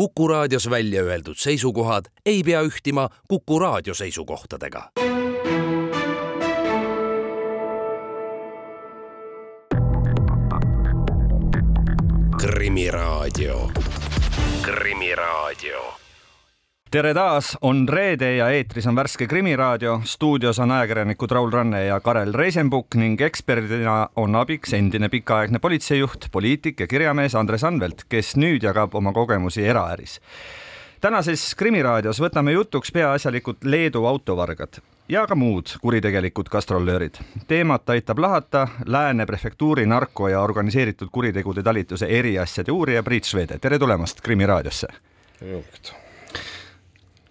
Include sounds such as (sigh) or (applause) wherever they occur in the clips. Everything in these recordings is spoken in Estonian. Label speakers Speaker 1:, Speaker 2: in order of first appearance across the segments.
Speaker 1: Kuku raadios välja öeldud seisukohad ei pea ühtima Kuku raadio seisukohtadega. krimiraadio, Krimiraadio
Speaker 2: tere taas, on reede ja eetris on värske Krimiraadio. stuudios on ajakirjanikud Raul Ranne ja Karel Reisenbuk ning eksperdina on abiks endine pikaaegne politseijuht, poliitik ja kirjamees Andres Anvelt, kes nüüd jagab oma kogemusi eraäris. tänases Krimiraadios võtame jutuks peaasjalikult Leedu autovargad ja ka muud kuritegelikud gastrolöörid. teemat aitab lahata Lääne prefektuuri narko ja organiseeritud kuritegude talituse eriasjade uurija Priit Sveede. tere tulemast Krimiraadiosse.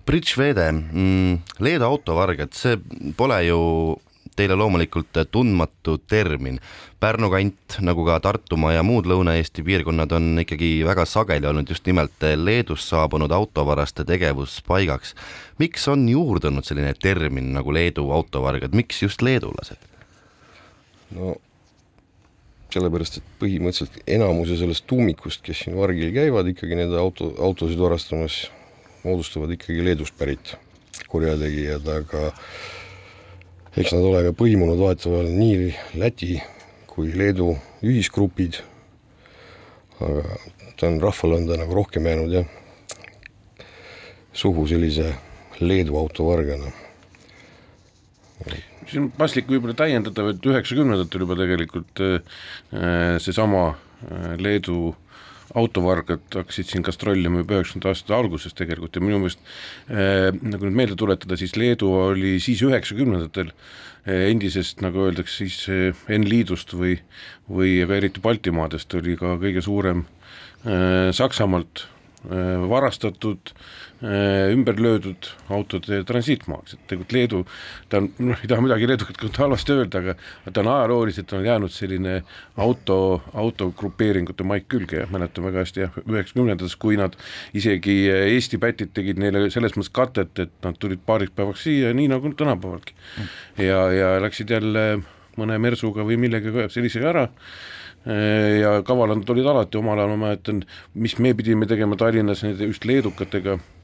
Speaker 3: Bridge Vede mm,, Leedu autovargad, see pole ju teile loomulikult tundmatu termin. Pärnu kant nagu ka Tartumaa ja muud Lõuna-Eesti piirkonnad on ikkagi väga sageli olnud just nimelt Leedust saabunud autovaraste tegevuspaigaks. miks on juurdunud selline termin nagu Leedu autovargad, miks just leedulased?
Speaker 4: no sellepärast, et põhimõtteliselt enamuse sellest tuumikust, kes siin vargil käivad, ikkagi nende auto, autosid varastamas moodustavad ikkagi Leedust pärit kurjategijad, aga eks nad ole ka põimunud vahetevahel nii Läti kui Leedu ühisgrupid, aga ta on, rahvale on ta nagu rohkem jäänud jah, suhu sellise Leedu autovargana.
Speaker 5: Siin on paslik võib-olla täiendada, et üheksakümnendatel juba tegelikult äh, seesama äh, Leedu autovargad hakkasid siin gastrollima juba üheksakümnendate aastate alguses tegelikult ja minu meelest äh, nagu nüüd meelde tuletada, siis Leedu oli siis üheksakümnendatel endisest, nagu öeldakse siis N-liidust või, või ka eriti Baltimaadest oli ka kõige suurem Saksamaalt varastatud Äh, ümber löödud autode transiitmaaks, et tegelikult Leedu, ta on, noh, ei taha midagi Leedukat halvasti öelda, aga ta on ajalooliselt on jäänud selline auto, autogrupeeringute maik külge ja mäletan väga hästi jah, üheksakümnendates, kui nad isegi Eesti pätid tegid neile selles mõttes katet, et nad tulid paariks päevaks siia, nii nagu tänapäevalgi. ja, ja läksid jälle mõne mersuga või millegagi sellisega ära ja kavalad olid alati omal ajal, ma mäletan, mis me pidime tegema Tallinnas nende just leedukatega Äh,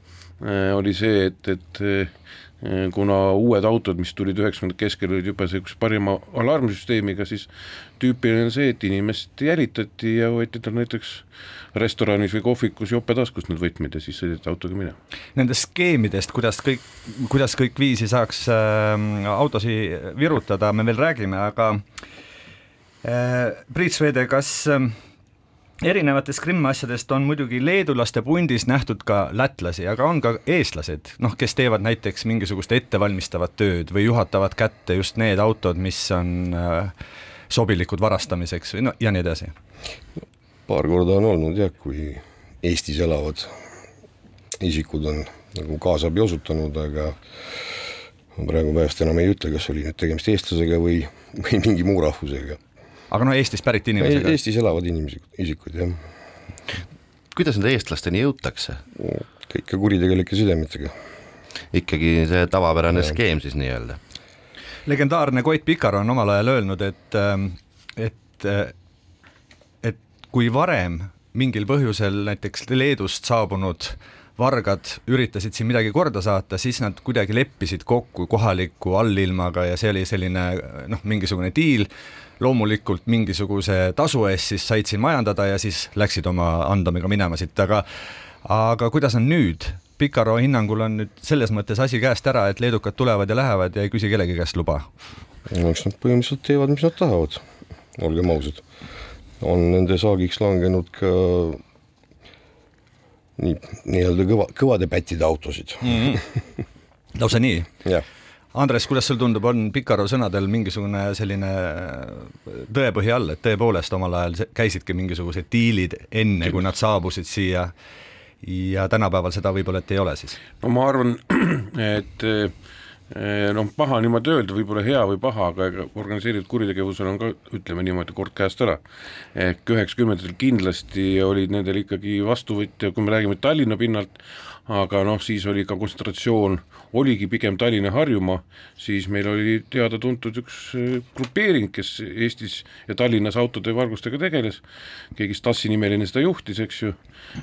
Speaker 5: oli see, et, et äh, kuna uued autod, mis tulid üheksakümnendate keskel, olid juba niisuguse parima alarmsüsteemiga, siis tüüpiline on see, et inimest jälitati ja võeti tal näiteks restoranis või kohvikus jope taskust need võtmed ja siis sõideti autoga minema.
Speaker 2: Nendest skeemidest, kuidas kõik, kuidas kõik viisi saaks äh, autosi virutada, me veel räägime, aga äh, Priit Sveede, kas äh, erinevatest Krimmi asjadest on muidugi leedulaste pundis nähtud ka lätlasi, aga on ka eestlased, noh, kes teevad näiteks mingisugust ettevalmistavat tööd või juhatavad kätte just need autod, mis on äh, sobilikud varastamiseks või no ja nii edasi.
Speaker 4: paar korda on olnud jah, kui Eestis elavad isikud on nagu kaasabi osutanud, aga ma praegu peast enam ei ütle, kas oli nüüd tegemist eestlasega või, või mingi muu rahvusega
Speaker 2: aga no Eestist pärit inimesega?
Speaker 4: Eestis elavad inimesed, isikud jah.
Speaker 3: kuidas nende eestlasteni jõutakse?
Speaker 4: ikka kuritegelike sidemetega.
Speaker 3: ikkagi see tavapärane ja. skeem siis nii-öelda?
Speaker 2: legendaarne Koit Pikar on omal ajal öelnud, et, ähm, et, et kui varem mingil põhjusel näiteks Leedust saabunud vargad üritasid siin midagi korda saata, siis nad kuidagi leppisid kokku kohaliku allilmaga ja see oli selline noh, mingisugune diil loomulikult mingisuguse tasu eest siis said siin majandada ja siis läksid oma andmega minema siit, aga aga kuidas on nüüd? Pikaro hinnangul on nüüd selles mõttes asi käest ära, et leedukad tulevad ja lähevad ja ei küsi kellegi käest luba?
Speaker 4: no eks nad põhimõtteliselt teevad, mis nad tahavad, olgem ausad. on nende saagiks langenud ka nii, nii-öelda kõva, kõvade pättide autosid mm.
Speaker 2: -hmm. lausa nii?
Speaker 4: jah
Speaker 2: Andres, kuidas sul tundub, on Pikaro sõnadel mingisugune selline äh, tõepõhi all, et tõepoolest omal ajal käisidki mingisugused diilid enne, kui nad saabusid siia ja tänapäeval seda võib-olla, et ei ole siis?
Speaker 5: no ma arvan, (clears throat) et äh, noh, paha niimoodi öelda, võib-olla hea või paha, aga ega organiseeritud kuritegevusel on ka, ütleme niimoodi, kord käest ära. ehk üheksakümnendatel kindlasti olid nendel ikkagi vastuvõtja, kui me räägime Tallinna pinnalt, aga noh, siis oli ka kontsentratsioon, oligi pigem Tallinna-Harjumaa, siis meil oli teada-tuntud üks äh, grupeering, kes Eestis ja Tallinnas autode vargustega tegeles, keegi Stassi nimeline seda juhtis, eks ju,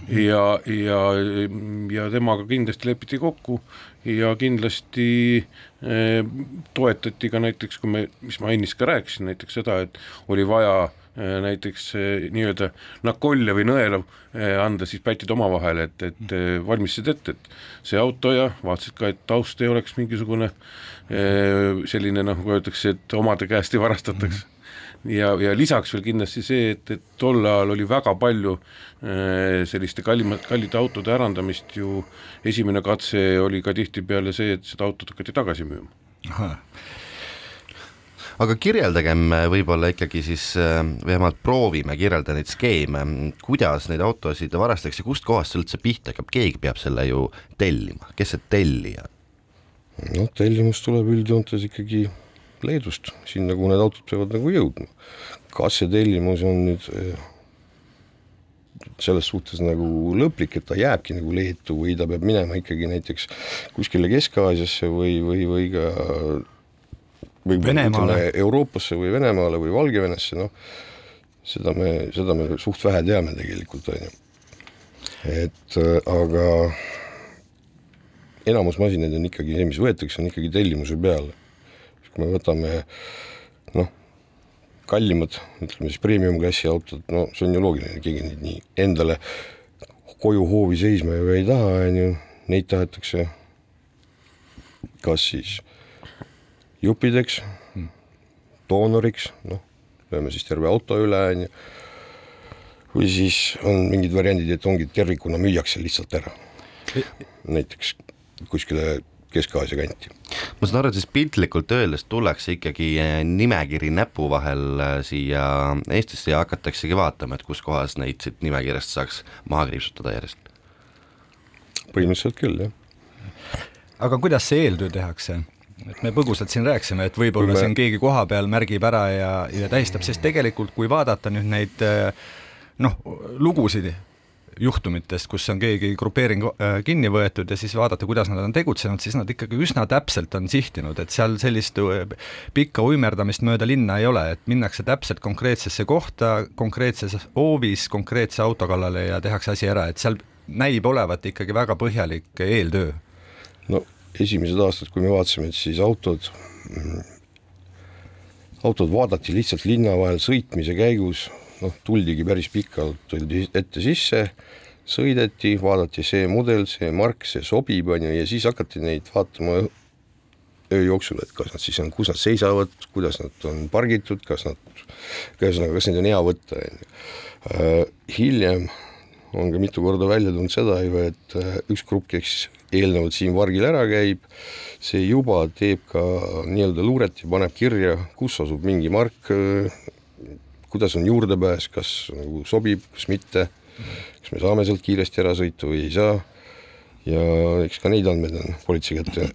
Speaker 5: ja, ja, ja temaga kindlasti lepiti kokku. Ja kindlasti eh, toetati ka näiteks, kui me, mis ma ennist ka rääkisin, näiteks seda, et oli vaja eh, näiteks eh, nii-öelda nakolle või nõela eh, anda siis pätid omavahel, et, et valmistasid ette, et see auto ja vaatasid ka, et taust ei oleks mingisugune selline noh, nagu öeldakse, et omade käest ei varastataks. Ja, ja lisaks veel kindlasti see, et, et tol ajal oli väga palju äh, selliste kallima, kallite autode ärandamist ju, esimene katse oli ka tihtipeale see, et seda autot hakati tagasi müüma.
Speaker 3: Aga kirjeldagem äh, võib-olla ikkagi siis äh, vähemalt proovime kirjeldada neid skeeme, kuidas neid autosid varastatakse, kustkohast see üldse pihta hakkab, keegi peab selle ju tellima, kes see tellija?
Speaker 4: noh, tellimus tuleb üldjoontes ikkagi Leedust, sinna, kuhu need autod peavad nagu jõudma. kas see tellimus on nüüd eh, selles suhtes nagu lõplik, et ta jääbki nagu Leetu või ta peab minema ikkagi näiteks kuskile Kesk-Aasiasse või, või, või ka või
Speaker 2: Venemaale.
Speaker 4: Euroopasse või Venemaale või Valgevenesse, noh, seda me, seda me suht vähe teame tegelikult, on ju. et äh, aga enamus masinaid on ikkagi see, mis võetakse, on ikkagi tellimuse peale. kui me võtame noh, kallimad, ütleme siis premium-klassi autod, no see on ju loogiline, keegi neid nii endale koju hoovi seisma ju ei taha, on ju, neid tahetakse kas siis juppideks, doonoriks, noh, lööme siis terve auto üle, on ju, või siis on mingid variandid, et ongi tervikuna müüakse lihtsalt ära. näiteks kuskile Kesk-Aasia kanti.
Speaker 3: ma saan aru, et siis piltlikult öeldes tullakse ikkagi eh, nimekiri näpu vahel eh, siia Eestisse ja hakataksegi vaatama, et kus kohas neid siit nimekirjast saaks maha kriipsutada järjest.
Speaker 4: põhimõtteliselt küll, jah.
Speaker 2: aga kuidas see eeltöö tehakse? Et me põgusalt siin rääkisime, et võib-olla
Speaker 4: me-
Speaker 2: siin keegi kohapeal märgib ära ja, ja tähistab, sest tegelikult kui vaadata nüüd neid eh, noh, lugusid juhtumitest, kus on keegi grupeering äh, kinni võetud ja siis vaadata, kuidas nad on tegutsenud, siis nad ikkagi üsna täpselt on sihtinud, et seal sellist äh, pikka uimerdamist mööda linna ei ole, et minnakse täpselt konkreetsesse kohta, konkreetses hoovis, konkreetse auto kallale ja tehakse asi ära, et seal näib olevat ikkagi väga põhjalik eeltöö.
Speaker 4: no esimesed aastad, kui me vaatasime, et siis autod, autod vaadati lihtsalt linna vahel sõitmise käigus, noh, tuldigi päris pikalt, ette sisse, sõideti, vaadati see mudel, see mark, see sobib, on ju, ja siis hakati neid vaatama öö jooksul, et kas nad siis on, kus nad seisavad, kuidas nad on pargitud, kas nad, ühesõnaga, kas neid on hea võtta, on ju. hiljem on ka mitu korda välja tulnud seda ju, et äh, üks grupp, kes eelnevalt siin vargil ära käib, see juba teeb ka nii-öelda luuret ja paneb kirja, kus asub mingi mark, kuidas on juurdepääs, kas nagu sobib, kas mitte, kas me saame sealt kiiresti ära sõita või ei saa. ja eks ka neid andmeid on politsei kätte,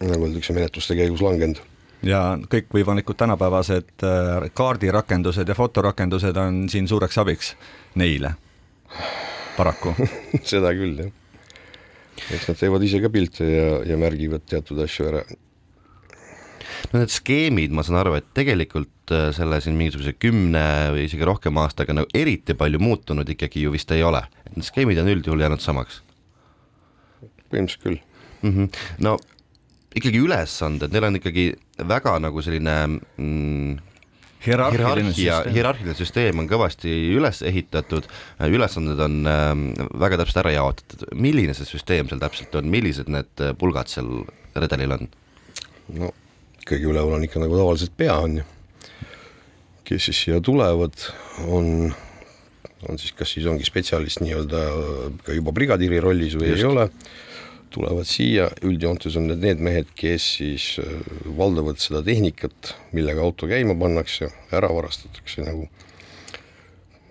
Speaker 4: nagu öeldakse, menetluste käigus langenud
Speaker 2: ja kõikvõimalikud tänapäevased äh, kaardirakendused ja fotorakendused on siin suureks abiks neile, paraku (laughs)
Speaker 4: seda küll, jah. Eks nad teevad ise ka pilte ja, ja märgivad teatud asju ära.
Speaker 3: no need skeemid, ma saan aru, et tegelikult äh, selle siin mingisuguse kümne või isegi rohkema aastaga nagu eriti palju muutunud ikkagi ju vist ei ole, et need skeemid on üldjuhul jäänud samaks
Speaker 4: põhimõtteliselt küll
Speaker 3: mm. -hmm. no ikkagi ülesanded, neil on ikkagi väga nagu selline mm, hierarhia,
Speaker 2: süsteem.
Speaker 3: hierarhiline süsteem on kõvasti üles ehitatud, ülesanded on ähm, väga täpselt ära jaotatud, milline see süsteem seal täpselt on, millised need äh, pulgad seal redelil on?
Speaker 4: no kõige üleval on ikka nagu tavaliselt pea on ju. kes siis siia tulevad, on, on siis, kas siis ongi spetsialist nii-öelda ka juba brigadiiri rollis või Just. ei ole, tulevad siia, üldjoontes on need need mehed, kes siis äh, valdavad seda tehnikat, millega auto käima pannakse, ära varastatakse nagu.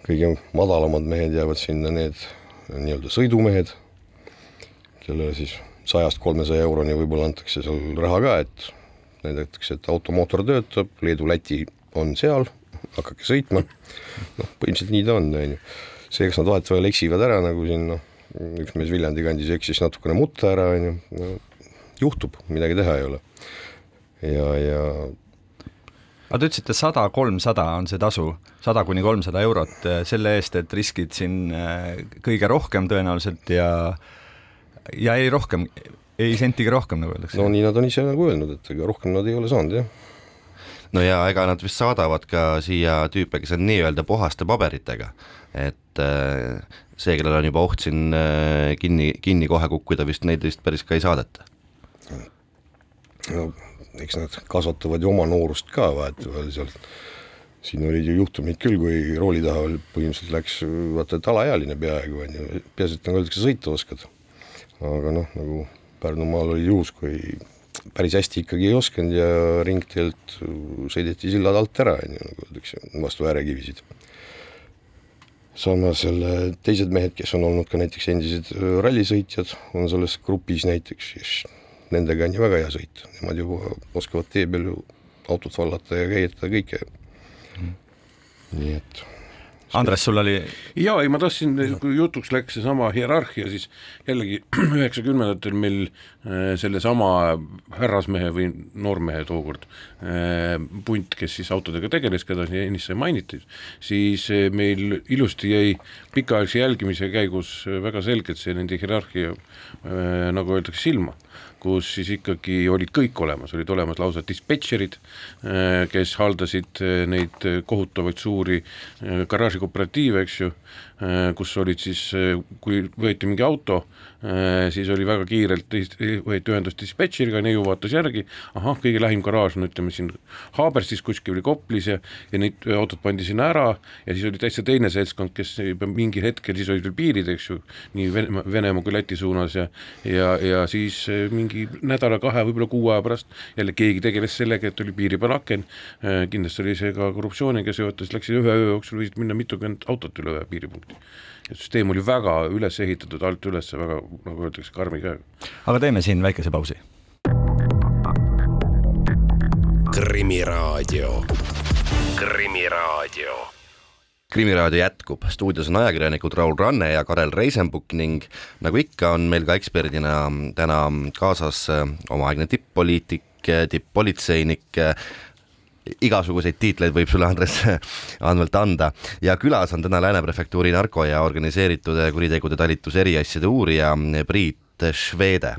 Speaker 4: kõige madalamad mehed jäävad sinna need nii-öelda sõidumehed, kellele siis sajast kolmesaja euroni võib-olla antakse seal raha ka, et näidatakse, et automootor töötab, Leedu-Läti on seal, hakake sõitma. noh, põhimõtteliselt nii ta on, on ju. see, kas nad vahetevahel eksivad ära nagu siin noh, üks mees Viljandi kandis eksis natukene mutta ära, on ju, no juhtub, midagi teha ei ole. ja, ja
Speaker 2: aga te ütlesite sada, kolmsada on see tasu, sada kuni kolmsada eurot eh, selle eest, et riskid siin eh, kõige rohkem tõenäoliselt ja ja ei rohkem, ei sentigi rohkem, nagu öeldakse.
Speaker 4: no nii nad on ise nagu öelnud, et ega rohkem nad ei ole saanud, jah
Speaker 3: no ja ega nad vist saadavad ka siia tüüpe, kes on nii-öelda puhaste paberitega, et äh, see, kellel on juba oht siin äh, kinni, kinni kohe kukkuda, vist neid vist päris ka ei saadeta.
Speaker 4: no eks nad kasvatavad ju oma noorust ka vahetevahel seal. siin olid ju juhtumid küll, kui rooli taha põhimõtteliselt läks vaata, et alaealine peaaegu on ju, peaasi, et nagu öeldakse, sõita oskad. aga noh, nagu Pärnumaal oli juhus, kui päris hästi ikkagi ei osanud ja ringteelt sõideti sillad alt ära, on ju, nagu öeldakse, vastu äärekivisid. samas jälle teised mehed, kes on olnud ka näiteks endised rallisõitjad, on selles grupis näiteks, nendega on ju väga hea sõita, nemad ju oskavad tee peal ju autot vallata ja käitada kõike. Mm.. nii et
Speaker 2: Andres, sul oli
Speaker 5: jaa, ei ma tahtsin, kui jutuks läks seesama hierarhia, siis jällegi (clears throat) üheksakümnendatel meil äh, sellesama härrasmehe või noormehe tookord äh, punt, kes siis autodega tegeles, keda ennist sai mainiti, siis äh, meil ilusti jäi pikaajalise jälgimise käigus väga selgelt see nende hierarhia nagu öeldakse, silma kus siis ikkagi olid kõik olemas, olid olemas lausa dispetšerid, äh, kes haldasid äh, neid kohutavaid suuri äh, garaažikooperatiive, eks ju, kus olid siis, kui võeti mingi auto, siis oli väga kiirelt, võeti ühendust dispetšeriga, neiu vaatas järgi, ahah, kõige lähim garaaž on ütleme siin Haaberstis kuskil või Koplis ja ja need autod pandi sinna ära ja siis oli täitsa teine seltskond, kes mingil hetkel, siis olid veel piirid, eks ju, nii Venemaa, Venemaa kui Läti suunas ja ja, ja siis mingi nädala-kahe, võib-olla kuu aja pärast jälle keegi tegeles sellega, et oli piiri peal aken, äh, kindlasti oli see ka korruptsiooniga seotud, läksid ühe öö jooksul, võisid minna mitukümmend autot üle ühe piiripunkti. et süsteem oli väga üles ehitatud alt üles, väga nagu öeldakse, karmi käega.
Speaker 2: aga teeme siin väikese pausi.
Speaker 1: krimiraadio, Krimiraadio
Speaker 3: krimiraadio jätkub, stuudios on ajakirjanikud Raul Ranne ja Karel Reisenbuk ning nagu ikka, on meil ka eksperdina täna kaasas äh, omaaegne tipp-poliitik, äh, tipp-politseinik, äh, igasuguseid tiitleid võib sulle, Andres, (laughs) andmelt anda. Ja külas on täna Lääne prefektuuri narko- ja organiseeritud kuritegude talituse eriasjade uurija Priit Švede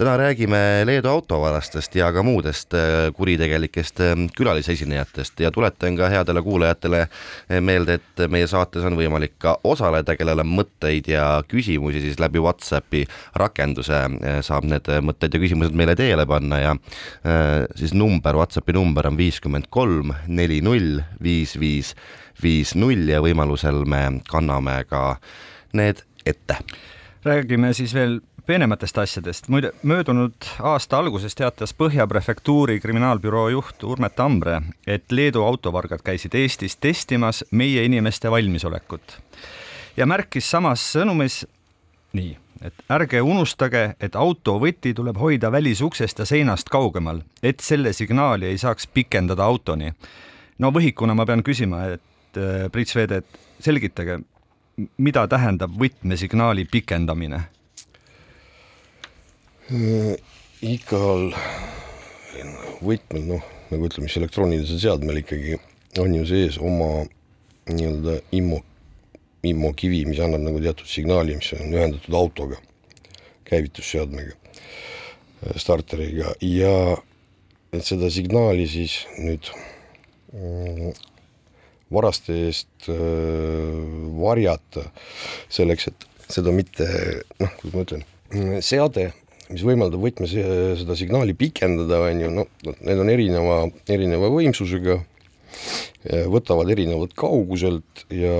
Speaker 3: täna räägime Leedu autovarastest ja ka muudest äh, kuritegelikest äh, külalisesinejatest ja tuletan ka headele kuulajatele äh, meelde, et meie saates on võimalik ka osaleda, kellel on mõtteid ja küsimusi, siis läbi Whatsappi rakenduse saab need mõtted ja küsimused meile teele panna ja siis number, Whatsappi number on viiskümmend kolm neli null viis viis viis null ja võimalusel me kanname ka need ette.
Speaker 2: Räägime siis veel peenematest asjadest. muide, möödunud aasta alguses teatas Põhja prefektuuri kriminaalbüroo juht Urme Tambre, et Leedu autovargad käisid Eestis testimas meie inimeste valmisolekut ja märkis samas sõnumis nii, et ärge unustage, et auto võti tuleb hoida välisuksest ja seinast kaugemal, et selle signaali ei saaks pikendada autoni. no võhikuna ma pean küsima, et äh, Priit Sveede, selgitage, mida tähendab võtmesignaali pikendamine
Speaker 4: igal võtmel, noh, nagu ütleme siis elektroonilisel seadmel ikkagi on ju sees oma nii-öelda immo, immokivi, mis annab nagu teatud signaali, mis on ühendatud autoga, käivitusseadmega, äh, starteriga. Ja et seda signaali siis nüüd mm, varaste eest äh, varjata, selleks, et seda mitte noh, kuidas ma ütlen, seade mis võimaldab võtmes seda signaali pikendada, on ju, no need on erineva, erineva võimsusega, võtavad erinevalt kauguselt ja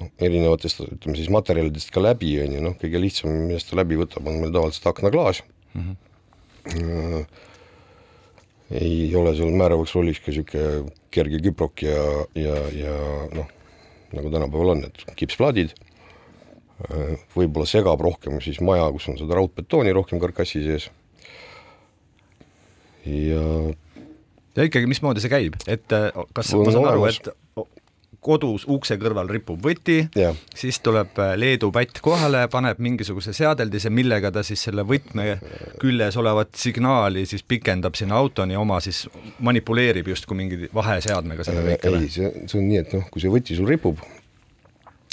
Speaker 4: noh, erinevatest, ütleme siis materjalidest ka läbi, on ju, noh, kõige lihtsam, millest ta läbi võtab, on meil tavaliselt aknaklaas mm. -hmm. ei ole seal määravaks rolliks ka niisugune kerge küprok ja, ja, ja noh, nagu tänapäeval on, need kipsplaadid võib-olla segab rohkem siis maja, kus on seda raudbetooni rohkem karkassi sees. ja
Speaker 2: ja ikkagi, mismoodi see käib, et äh, kas ma saan aru, et kodus ukse kõrval ripub võti, siis tuleb äh, Leedu pätt kohale, paneb mingisuguse seadeldise, millega ta siis selle võtme küljes olevat signaali siis pikendab sinna autoni, oma siis manipuleerib justkui mingi vaheseadmega selle kõikele.
Speaker 4: ei, see, see on nii, et noh, kui see võti sul ripub,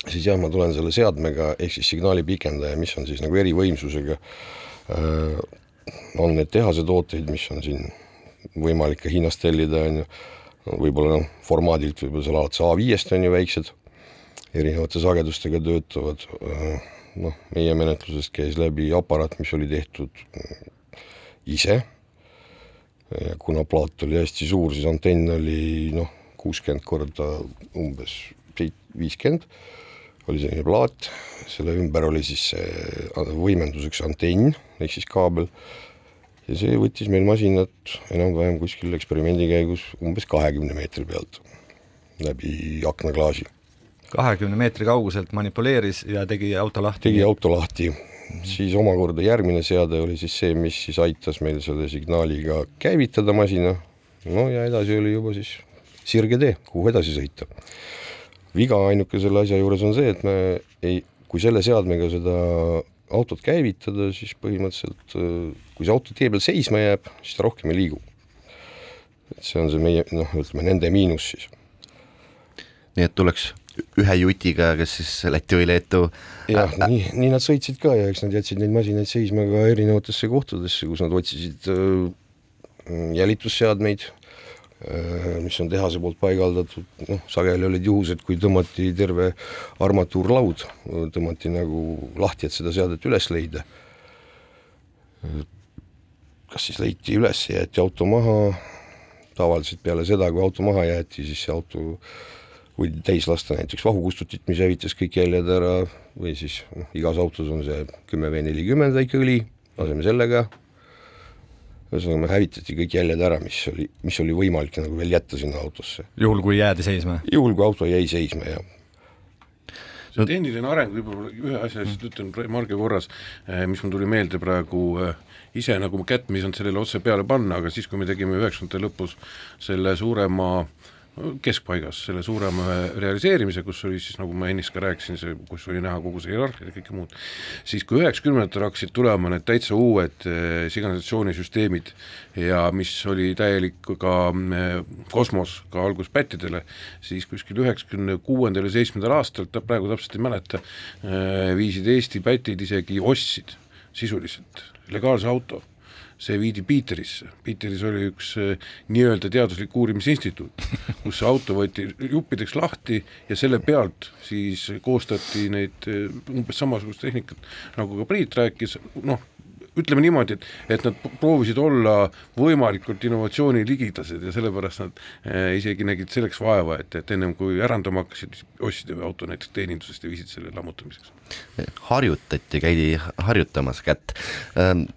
Speaker 4: siis jah, ma tulen selle seadmega ehk siis signaali pikendaja, mis on siis nagu erivõimsusega äh,. on need tehase tooteid, mis on siin võimalik ka Hiinast tellida, on ju, võib-olla noh, formaadilt võib-olla seal alates A5-st on ju väiksed, erinevate sagedustega töötavad, äh, noh, meie menetlusest käis läbi aparaat, mis oli tehtud ise ja kuna plaat oli hästi suur, siis antenn oli noh, kuuskümmend korda umbes viiskümmend oli selline plaat, selle ümber oli siis see võimenduseks antenn ehk siis kaabel. Ja see võttis meil masinat enam-vähem kuskil eksperimendi käigus umbes kahekümne meetri pealt läbi aknaklaasi.
Speaker 2: kahekümne meetri kauguselt manipuleeris ja tegi auto lahti?
Speaker 4: tegi auto lahti, siis omakorda järgmine seade oli siis see, mis siis aitas meil selle signaaliga käivitada masina, no ja edasi oli juba siis sirge tee, kuhu edasi sõita viga ainuke selle asja juures on see, et me ei, kui selle seadmega seda autot käivitada, siis põhimõtteliselt kui see auto tee peal seisma jääb, siis ta rohkem ei liigu. et see on see meie noh, ütleme nende miinus siis.
Speaker 3: nii et tuleks ühe jutiga, kes siis Läti või Leetu
Speaker 4: jah, nii, nii nad sõitsid ka ja eks nad jätsid neid masinaid seisma ka erinevatesse kohtadesse, kus nad otsisid äh, jälitusseadmeid Äh, mis on tehase poolt paigaldatud, noh, sageli olid juhused, kui tõmmati terve armatuurlaud, tõmmati nagu lahti, et seda seadet üles leida. kas siis leiti üles, jäeti auto maha, tavaliselt peale seda, kui auto maha jäeti, siis see auto võidi täis lasta näiteks vahukustutit, mis hävitas kõik jäljed ära või siis noh, igas autos on see kümme V nelikümmend väike õli, laseme sellega ühesõnaga me hävitati kõik jäljed ära, mis oli, mis oli võimalik nagu veel jätta sinna autosse.
Speaker 2: juhul, kui jäädi seisma?
Speaker 4: juhul, kui auto jäi seisma, jah
Speaker 5: see tehniline areng, võib-olla ühe asja lihtsalt ütlen marge korras, eh, mis mul tuli meelde praegu äh, ise nagu kätt ei saanud sellele otse peale panna, aga siis, kui me tegime üheksakümnendate lõpus selle suurema äh, keskpaigas selle suurema realiseerimise, kus oli siis nagu ma ennist ka rääkisin, see, kus oli näha kogu see hierarhia ja kõike muud, siis kui üheksakümnendatel hakkasid tulema need täitsa uued eh, signalisatsioonisüsteemid ja mis oli täielik ka eh, kosmos ka alguspättidele, siis kuskil üheksakümne kuuendal ja seitsmendal aastal, ta praegu täpselt ei mäleta, eh, viisid Eesti pätid isegi ostsid sisuliselt legaalse auto see viidi Piiterisse, Piiteris oli üks äh, nii-öelda teaduslik uurimisinstituut, (laughs) kus see auto võeti juppideks lahti ja selle pealt siis koostati neid äh, umbes samasugust tehnikat, nagu ka Priit rääkis, noh, ütleme niimoodi, et, et nad proovisid olla võimalikult innovatsiooni ligidased ja sellepärast nad äh, isegi nägid selleks vaeva, et, et ennem kui ärandama hakkasid, ostsid auto näiteks teenindusest ja viisid selle lammutamiseks.
Speaker 3: harjutati, käidi harjutamas kätt. Ähm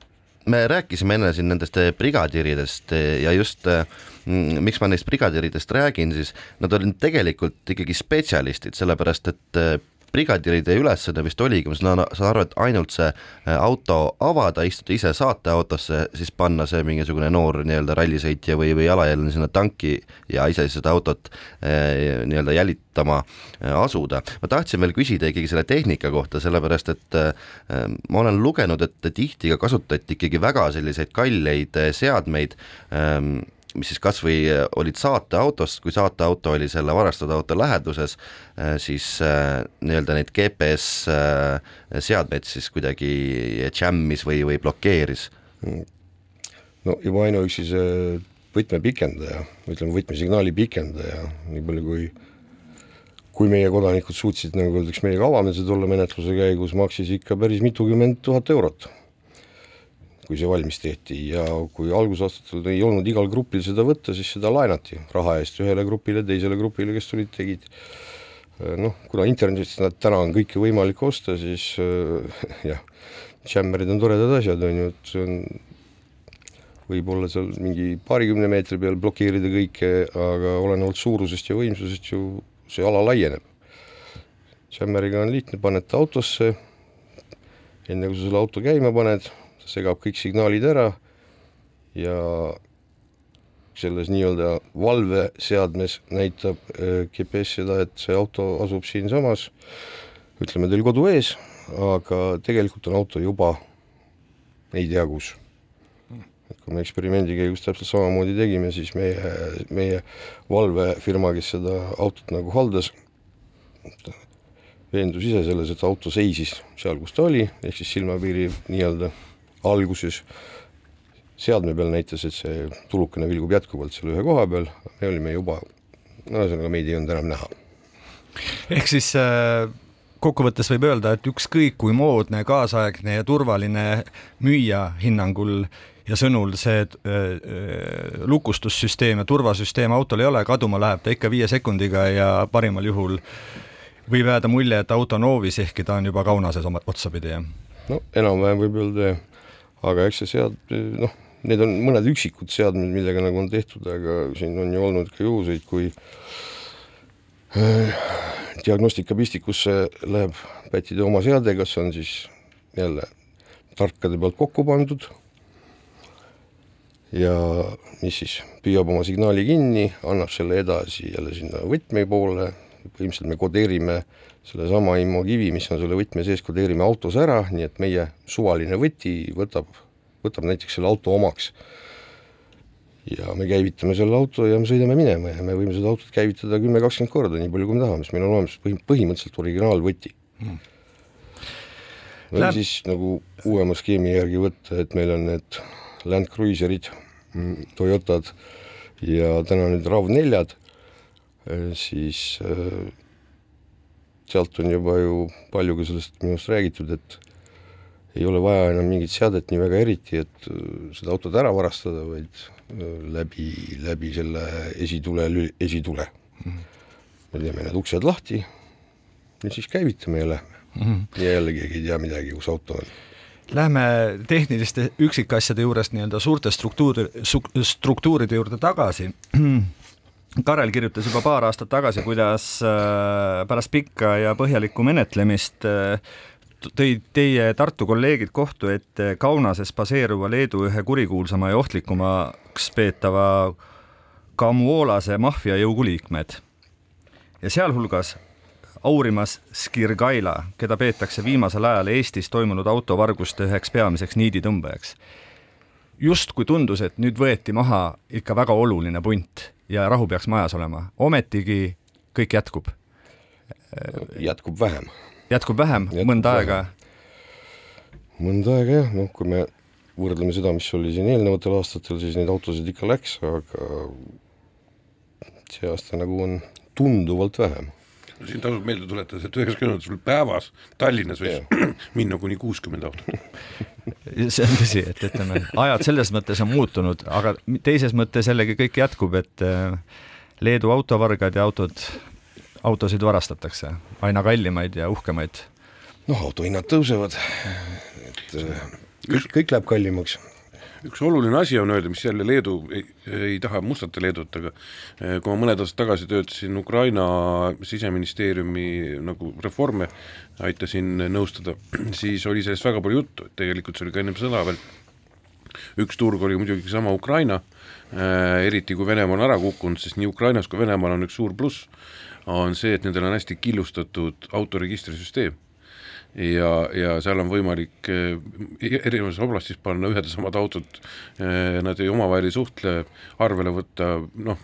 Speaker 3: me rääkisime enne siin nendest eh, brigadiiridest eh, ja just eh, miks ma neist brigadiiridest räägin, siis nad olid tegelikult ikkagi spetsialistid, sellepärast et brigadiiride ülesanne vist oligi, ma saan, aru, et ainult see äh, auto avada, istuda ise saateautosse, siis panna see mingisugune noor nii-öelda rallisõitja või, või jalajäline sinna tanki ja ise seda autot äh, nii-öelda jälitama äh, asuda. ma tahtsin veel küsida ikkagi selle tehnika kohta, sellepärast et ma olen lugenud, et tihti ka kasutati ikkagi väga selliseid kalleid seadmeid ähm, mis siis kasvõi äh, olid saateautost, kui saateauto oli selle varastatud auto läheduses, äh, siis äh, nii-öelda neid GPS seadmeid siis kuidagi jammis või, või blokeeris.
Speaker 4: no juba ainuüksi see võtme pikendaja, ütleme võtmesignaali pikendaja, nii palju kui kui meie kodanikud suutsid, nagu öeldakse, meiega avameelsed olla menetluse käigus, maksis ikka päris mitukümmend tuhat eurot kui see valmis tehti ja kui algusaastatel ei olnud igal grupil seda võtta, siis seda laenati raha eest ühele grupile, teisele grupile, kes tulid, tegid. noh, kuna internetist täna on kõike võimalik osta, siis (laughs) jah, jammerid on toredad asjad, on ju, et see on võib-olla seal mingi paarikümne meetri peal blokeerida kõike, aga olenevalt suurusest ja võimsusest ju see ala laieneb. Jammeriga on lihtne, paned ta autosse, enne kui sa selle auto käima paned, ta segab kõik signaalid ära ja selles nii-öelda valveseadmes näitab äh, GPS seda, et see auto asub siinsamas, ütleme teil kodu ees, aga tegelikult on auto juba ei tea kus. et kui me eksperimendi käigus täpselt samamoodi tegime, siis meie, meie valvefirma, kes seda autot nagu haldas, veendus ise selles, et auto seisis seal, kus ta oli, ehk siis silmapiiri nii-öelda alguses seadme peal näitas, et see tulukene vilgub jätkuvalt seal ühe koha peal, me olime juba, ühesõnaga meid ei olnud enam näha.
Speaker 2: ehk siis äh, kokkuvõttes võib öelda, et ükskõik kui moodne, kaasaegne ja turvaline müüja hinnangul ja sõnul see äh, äh, lukustussüsteem ja turvasüsteem autol ei ole, kaduma läheb ta ikka viie sekundiga ja parimal juhul võib jääda mulje, et auto on hoovis, ehkki ta on juba kaunases oma otsapidi, jah?
Speaker 4: no enam-vähem võib öelda jah, aga eks see sead-, noh, need on mõned üksikud seadmed, millega nagu on tehtud, aga siin on ju olnud ka juhuseid, kui äh, diagnostikapistikusse läheb pätide oma seade, kas on siis jälle tarkade pealt kokku pandud. Ja mis siis püüab oma signaali kinni, annab selle edasi jälle sinna võtme poole, põhimõtteliselt me kodeerime sellesama IMO kivi, mis on selle võtme sees, kodeerime autos ära, nii et meie suvaline võti võtab võtab näiteks selle auto omaks. Ja me käivitame selle auto ja me sõidame minema ja me võime seda autot käivitada kümme, kakskümmend korda, nii palju kui me tahame, sest meil on olemas põhi, põhimõtteliselt originaalvõti. Hmm.. või Läheb... siis nagu uuema skeemi järgi võtta, et meil on need Land Cruiserid, mm, Toyotad ja täna nüüd RAV4-d, eh, siis äh, sealt on juba ju palju ka sellest minu arust räägitud, et ei ole vaja enam mingit seadet nii väga eriti, et äh, seda autot ära varastada, vaid äh, läbi, läbi selle esitule, esitule mm. -hmm. me teeme need uksed lahti ja siis käivitame ja lähme mm. -hmm. ja jälle keegi ei tea midagi, kus auto on.
Speaker 2: Lähme tehniliste üksikasjade juurest nii-öelda suurte struktuuri, struktuuride juurde tagasi. Karel kirjutas juba paar aastat tagasi, kuidas äh, pärast pikka ja põhjalikku menetlemist tõid teie Tartu kolleegid kohtu ette Kaunases baseeruva Leedu ühe kurikuulsama ja ohtlikumaks peetava Kamuolase maffiajõugu liikmed ja sealhulgas aurimas Skirgaila, keda peetakse viimasel ajal Eestis toimunud autovarguste üheks peamiseks niiditõmbajaks. justkui tundus, et nüüd võeti maha ikka väga oluline punt ja rahu peaks majas olema, ometigi kõik jätkub.
Speaker 4: jätkub vähem
Speaker 2: jätkub vähem, mõnda aega?
Speaker 4: mõnda aega jah, noh, kui me võrdleme seda, mis oli siin eelnevatel aastatel, siis neid autosid ikka läks, aga see aasta nagu on tunduvalt vähem.
Speaker 5: No siin tasub meelde tuletada, et üheksakümnendatel sul päevas Tallinnas võis yeah. (clears throat) minna kuni kuuskümmend autot (laughs)
Speaker 2: see on tõsi, et ütleme, ajad selles mõttes on muutunud, aga teises mõttes jällegi kõik jätkub, et äh, Leedu autovargad ja autod autosid varastatakse, aina kallimaid ja uhkemaid.
Speaker 4: noh, autohinnad tõusevad, et kõik, kõik läheb kallimaks
Speaker 5: üks oluline asi on öelda, mis jälle Leedu ei, taha mustata Leedut, aga eh, kui ma mõned aastad tagasi töötasin Ukraina siseministeeriumi nagu reforme, aitasin nõustada, (clears throat) siis oli sellest väga palju juttu, et tegelikult see oli ka ennem sõda veel. üks turg oli muidugi sama Ukraina, eh, eriti kui Venemaa on ära kukkunud, sest nii Ukrainas kui Venemaal on üks suur pluss on see, et nendel on hästi killustatud autoregistrisüsteem ja, ja seal on võimalik eh, erinevas oblastis panna ühed ja samad autod, eh, nad ei omavahel ei suhtle, arvele võtta noh,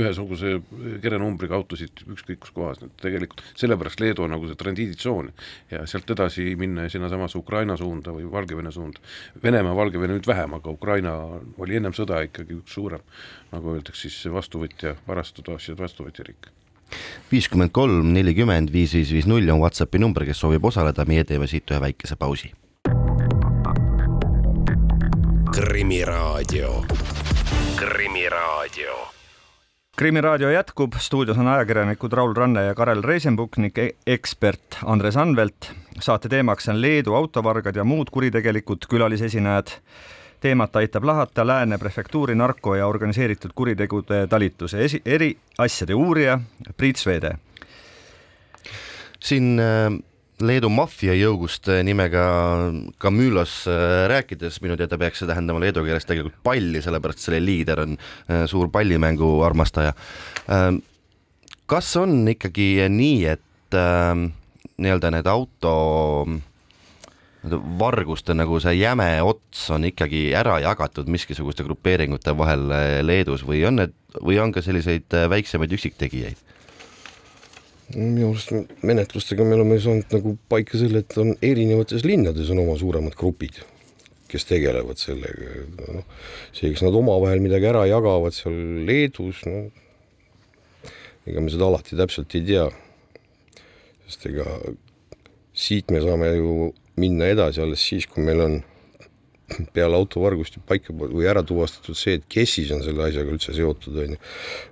Speaker 5: ühesuguse kerenumbriga autosid ükskõik kus kohas, et tegelikult sellepärast Leedu on nagu see transiiditsoon ja sealt edasi minna sinnasamasse Ukraina suunda või Valgevene suunda. Venemaa, Valgevene nüüd vähem, aga Ukraina oli ennem sõda ikkagi üks suurem, nagu öeldakse siis vastuvõtja, varastatud asjade vastuvõtja riik
Speaker 3: viiskümmend kolm, nelikümmend, viis, viis, viis, null on Whatsappi number, kes soovib osaleda, meie teeme siit ühe väikese pausi.
Speaker 1: krimiraadio, Krimiraadio.
Speaker 2: krimiraadio jätkub, stuudios on ajakirjanikud Raul Ranne ja Karel Reisenbuk ning e- ekspert Andres Anvelt. saate teemaks on Leedu autovargad ja muud kuritegelikud külalisesinejad teemat aitab lahata Lääne prefektuuri narko- ja organiseeritud kuritegude talituse esi, eriasjade uurija Priit Sveede.
Speaker 3: siin äh, Leedu maffiajõugust nimega Camülos rääkides, minu teada peaks see tähendama leedu keeles tegelikult palli, sellepärast selle liider on suur pallimängu armastaja. kas on ikkagi nii, et nii-öelda need auto varguste nagu see jäme ots on ikkagi ära jagatud miskisuguste grupeeringute vahel Leedus või on need, või on ka selliseid väiksemaid üksiktegijaid?
Speaker 4: minu arust menetlustega me oleme saanud nagu paika selle, et on erinevates linnades on oma suuremad grupid, kes tegelevad sellega, noh, see, kas nad omavahel midagi ära jagavad seal Leedus, no ega me seda alati täpselt ei tea. sest ega siit me saame ju minna edasi alles siis, kui meil on peale autovargust paika või ära tuvastatud see, et kes siis on selle asjaga üldse seotud, on ju.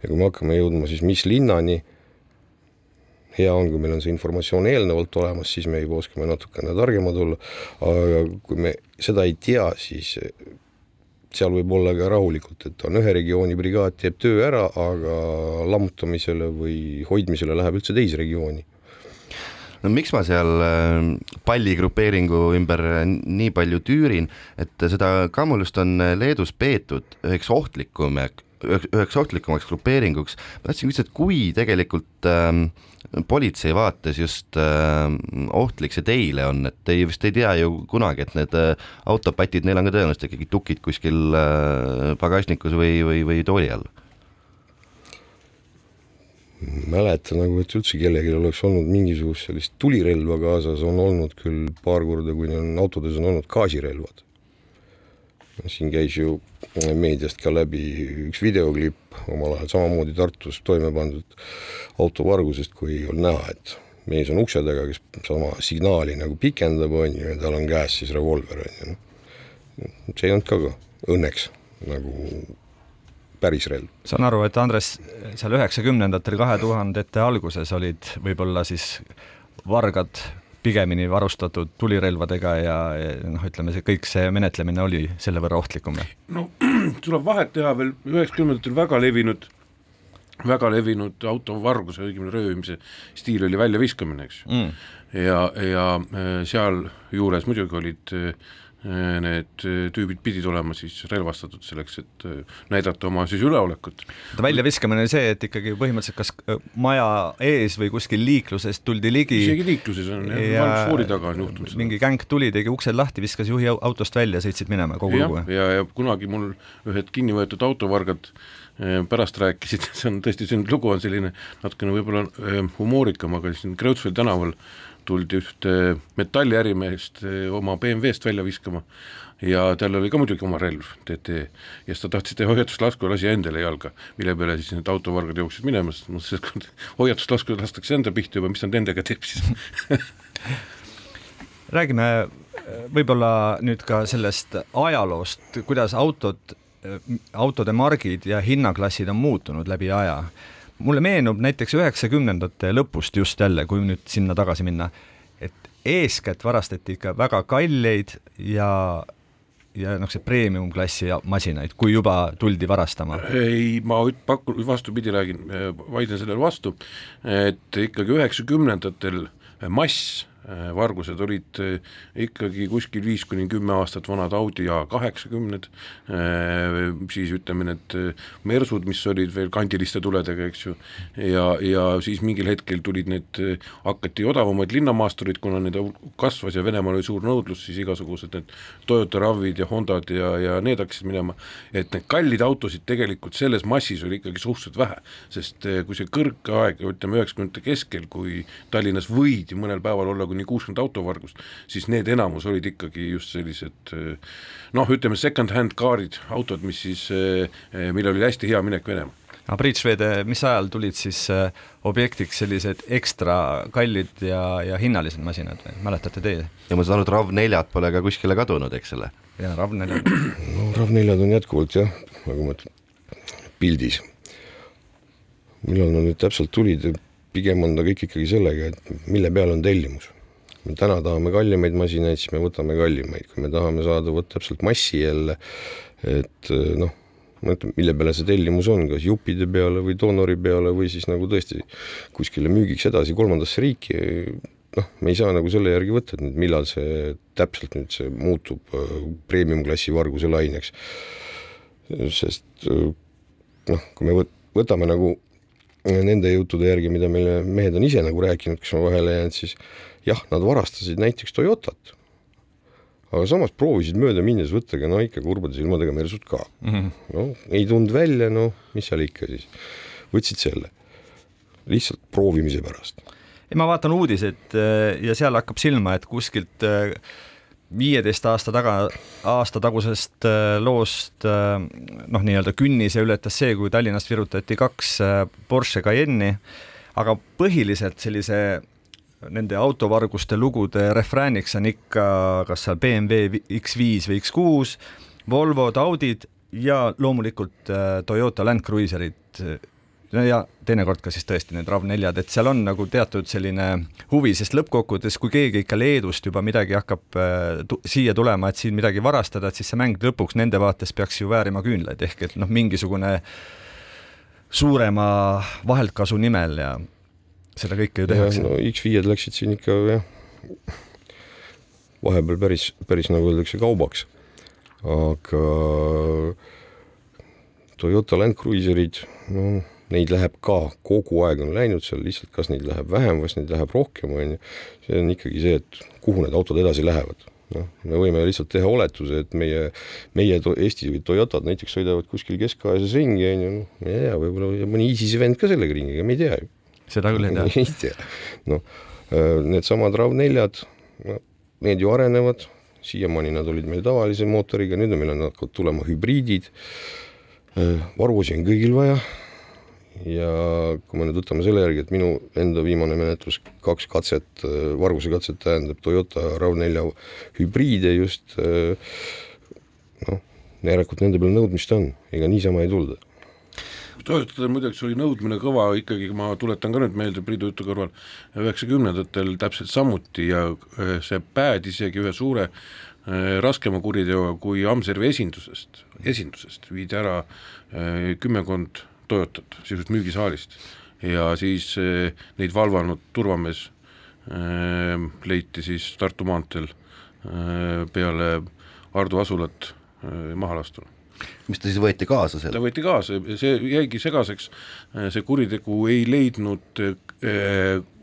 Speaker 4: ja kui me hakkame jõudma siis mis linnani, hea on, kui meil on see informatsioon eelnevalt olemas, siis me juba oskame natukene targemad olla, aga kui me seda ei tea, siis seal võib olla ka rahulikult, et on ühe regiooni brigaad, teeb töö ära, aga lammutamisele või hoidmisele läheb üldse teise regiooni
Speaker 3: no miks ma seal äh, palligrupeeringu ümber nii palju tüürin, et seda Kamulust on Leedus peetud üheks ohtlikum, üheks ohtlikumaks grupeeringuks. ma tahtsin küsida, et kui tegelikult ähm, politsei vaates just äh, ohtlik see teile on, et te vist ei tea ju kunagi, et need äh, autopatid, neil on ka tõenäoliselt ikkagi tukid kuskil äh, pagasnikus või, või, või tooli all
Speaker 4: mäleta nagu, et üldse kellelgi oleks olnud mingisugust sellist tulirelva kaasas, on olnud küll paar korda, kui on autodes on olnud gaasirelvad. siin käis ju meediast ka läbi üks videoklipp omal ajal samamoodi Tartus toime pandud autovargusest, kui on näha, et mees on ukse taga, kes sama signaali nagu pikendab, on ju, ja tal on käes siis revolver, on ju, noh. see ei olnud ka, õnneks nagu päris relv.
Speaker 2: saan aru, et Andres, seal üheksakümnendatel, kahe tuhandete alguses olid võib-olla siis vargad pigemini varustatud tulirelvadega ja, ja noh, ütleme see kõik see menetlemine oli selle võrra ohtlikum?
Speaker 5: no (clears throat) tuleb vahet teha veel üheksakümnendatel väga levinud, väga levinud autovarguse, õigemini röövimise stiil oli väljaviskamine, eks ju mm.. ja, ja äh, sealjuures muidugi olid äh, Äh, need äh, tüübid pidid olema siis relvastatud selleks, et äh, näidata oma siis üleolekut.
Speaker 2: väljaviskamine oli see, et ikkagi põhimõtteliselt kas maja ees või kuskil liikluses tuldi ligi.
Speaker 5: isegi liikluses on jah ja, valgusfoori taga on juhtunud
Speaker 2: seda. mingi gänk tuli, tegi uksed lahti, viskas juhi autost välja, sõitsid minema kogu lugu.
Speaker 5: ja, ja kunagi mul ühed kinni võetud autovargad pärast rääkisid, (laughs) see on tõesti, see lugu on selline natukene võib-olla humoorikam, aga siin Kreutzwaldi tänaval tuldi ühte metalliärimeest eh, oma BMW-st välja viskama. Ja tal oli ka muidugi oma relv, TT, ja siis ta tahtis teha hoiatuslasku ja lasi endale jalga, mille peale siis need autovargad jooksid minema, sest mõtlesid, et kui (laughs) hoiatuslasku lastakse enda pihta juba, mis ta nendega teeb siis? (laughs)
Speaker 2: Räägime eh, võib-olla nüüd ka sellest ajaloost, kuidas autod, eh, autode margid ja hinnaklassid on muutunud läbi aja mulle meenub näiteks üheksakümnendate lõpust just jälle, kui nüüd sinna tagasi minna, et eeskätt varastati ikka väga kalleid ja ja noh, see premium-klassi masinaid, kui juba tuldi varastama?
Speaker 5: ei, ma pakun, vastupidi räägin, vaidlen sellele vastu, et ikkagi üheksakümnendatel mass vargused olid äh, ikkagi kuskil viis kuni kümme aastat vanad Audi A kaheksakümned, äh, siis ütleme, need Mersud, mis olid veel kandiliste tuledega, eks ju, ja, ja siis mingil hetkel tulid need, hakati odavamaid linnamaasturid, kuna need kasvas ja Venemaal oli suur nõudlus, siis igasugused need Toyota RAV-id ja Hondad ja, ja need hakkasid minema, et need kallid autosid tegelikult selles massis oli ikkagi suhteliselt vähe, sest kui see kõrgaeg, ütleme üheksakümnendate keskel, kui Tallinnas võidi mõnel päeval olla kuni kuni kuuskümmend autovargust, siis need enamus olid ikkagi just sellised noh, ütleme second-hand kaarid, autod, mis siis, millel oli hästi hea minek Venemaal
Speaker 2: aga Priit Švede, mis ajal tulid siis objektiks sellised ekstra kallid ja, ja hinnalised masinad või mäletate teie?
Speaker 3: ja ma saan aru, et RAV4-d pole ka kuskile kadunud, eks ole?
Speaker 2: jaa, RAV4-d. (clears throat)
Speaker 4: no RAV4-d on jätkuvalt jah, nagu ma ütlen, pildis. millal nad nüüd täpselt tulid, pigem on ta kõik ikkagi sellega, et mille peal on tellimus me täna tahame kallimaid masinaid, siis me võtame kallimaid, kui me tahame saada vot täpselt massi jälle, et noh, ma ütlen, mille peale see tellimus on, kas juppide peale või doonori peale või siis nagu tõesti kuskile müügiks edasi kolmandasse riiki, noh, me ei saa nagu selle järgi võtta, et nüüd millal see täpselt nüüd see muutub äh, premium-klassi varguse laineks. sest äh, noh, kui me võt-, võtame nagu nende juttude järgi, mida meile mehed on ise nagu rääkinud, kes on vahele jäänud, siis jah, nad varastasid näiteks Toyotat, aga samas proovisid mööda minnes võtta ka no ikka kurbade silmadega Mersut ka mm. -hmm. no ei tulnud välja, no mis seal ikka siis, võtsid selle lihtsalt proovimise pärast.
Speaker 2: ei, ma vaatan uudiseid äh, ja seal hakkab silma, et kuskilt äh, viieteist aasta taga, aasta tagusest äh, loost noh, nii-öelda künnise ületas see, kui Tallinnast virutati kaks Porsche Cayenne'i, aga põhiliselt sellise nende autovarguste lugude refrääniks on ikka kas seal BMW X5 või X6, Volvod, Audid ja loomulikult Toyota Land Cruiserid ja teinekord ka siis tõesti need RAV4-d, et seal on nagu teatud selline huvi, sest lõppkokkuvõttes, kui keegi ikka Leedust juba midagi hakkab äh, tu siia tulema, et siin midagi varastada, et siis see mäng lõpuks nende vaates peaks ju väärima küünlaid, ehk et noh, mingisugune suurema vaheltkasu nimel ja seda kõike ju tehakse.
Speaker 4: no X5-d läksid siin ikka jah, vahepeal päris, päris nagu öeldakse, kaubaks, aga Toyota Land Cruiserid, no neid läheb ka, kogu aeg on läinud seal lihtsalt, kas neid läheb vähem, kas neid läheb rohkem, on ju, see on ikkagi see, et kuhu need autod edasi lähevad. noh, me võime lihtsalt teha oletuse, et meie, meie Eesti Toyotad näiteks sõidavad kuskil Kesk-Aasias ringi, on ju, noh, ma ei tea, võib-olla mõni ISISe vend ka sellega ringiga, me ei tea ju.
Speaker 2: seda küll ei tea. (laughs)
Speaker 4: ei tea, noh, äh, needsamad RAV4-d, no need ju arenevad, siiamaani nad olid meil tavalise mootoriga, nüüd on meil on hakkavad tulema hübriidid, äh, varuosi on kõigil vaja ja kui me nüüd võtame selle järgi, et minu enda viimane menetlus, kaks katset, varguse katset tähendab Toyota RAV4 hübriide just noh, järelikult nende peal nõudmist on, ega niisama ei tulda.
Speaker 5: Toyotatel muideks oli nõudmine kõva ikkagi, ma tuletan ka nüüd meelde Priidu jutu kõrval, üheksakümnendatel täpselt samuti ja äh, see pääd isegi ühe suure äh, raskema kuriteoga kui Amservi esindusest, esindusest viidi ära äh, kümmekond Toyotat sisuliselt müügisaalist ja siis eh, neid valvanud turvamees eh, leiti siis Tartu maanteel eh, peale Ardu asulat maha lastuna
Speaker 3: mis ta siis võeti kaasa seal?
Speaker 5: ta võeti kaasa, see jäigi segaseks, see kuritegu ei leidnud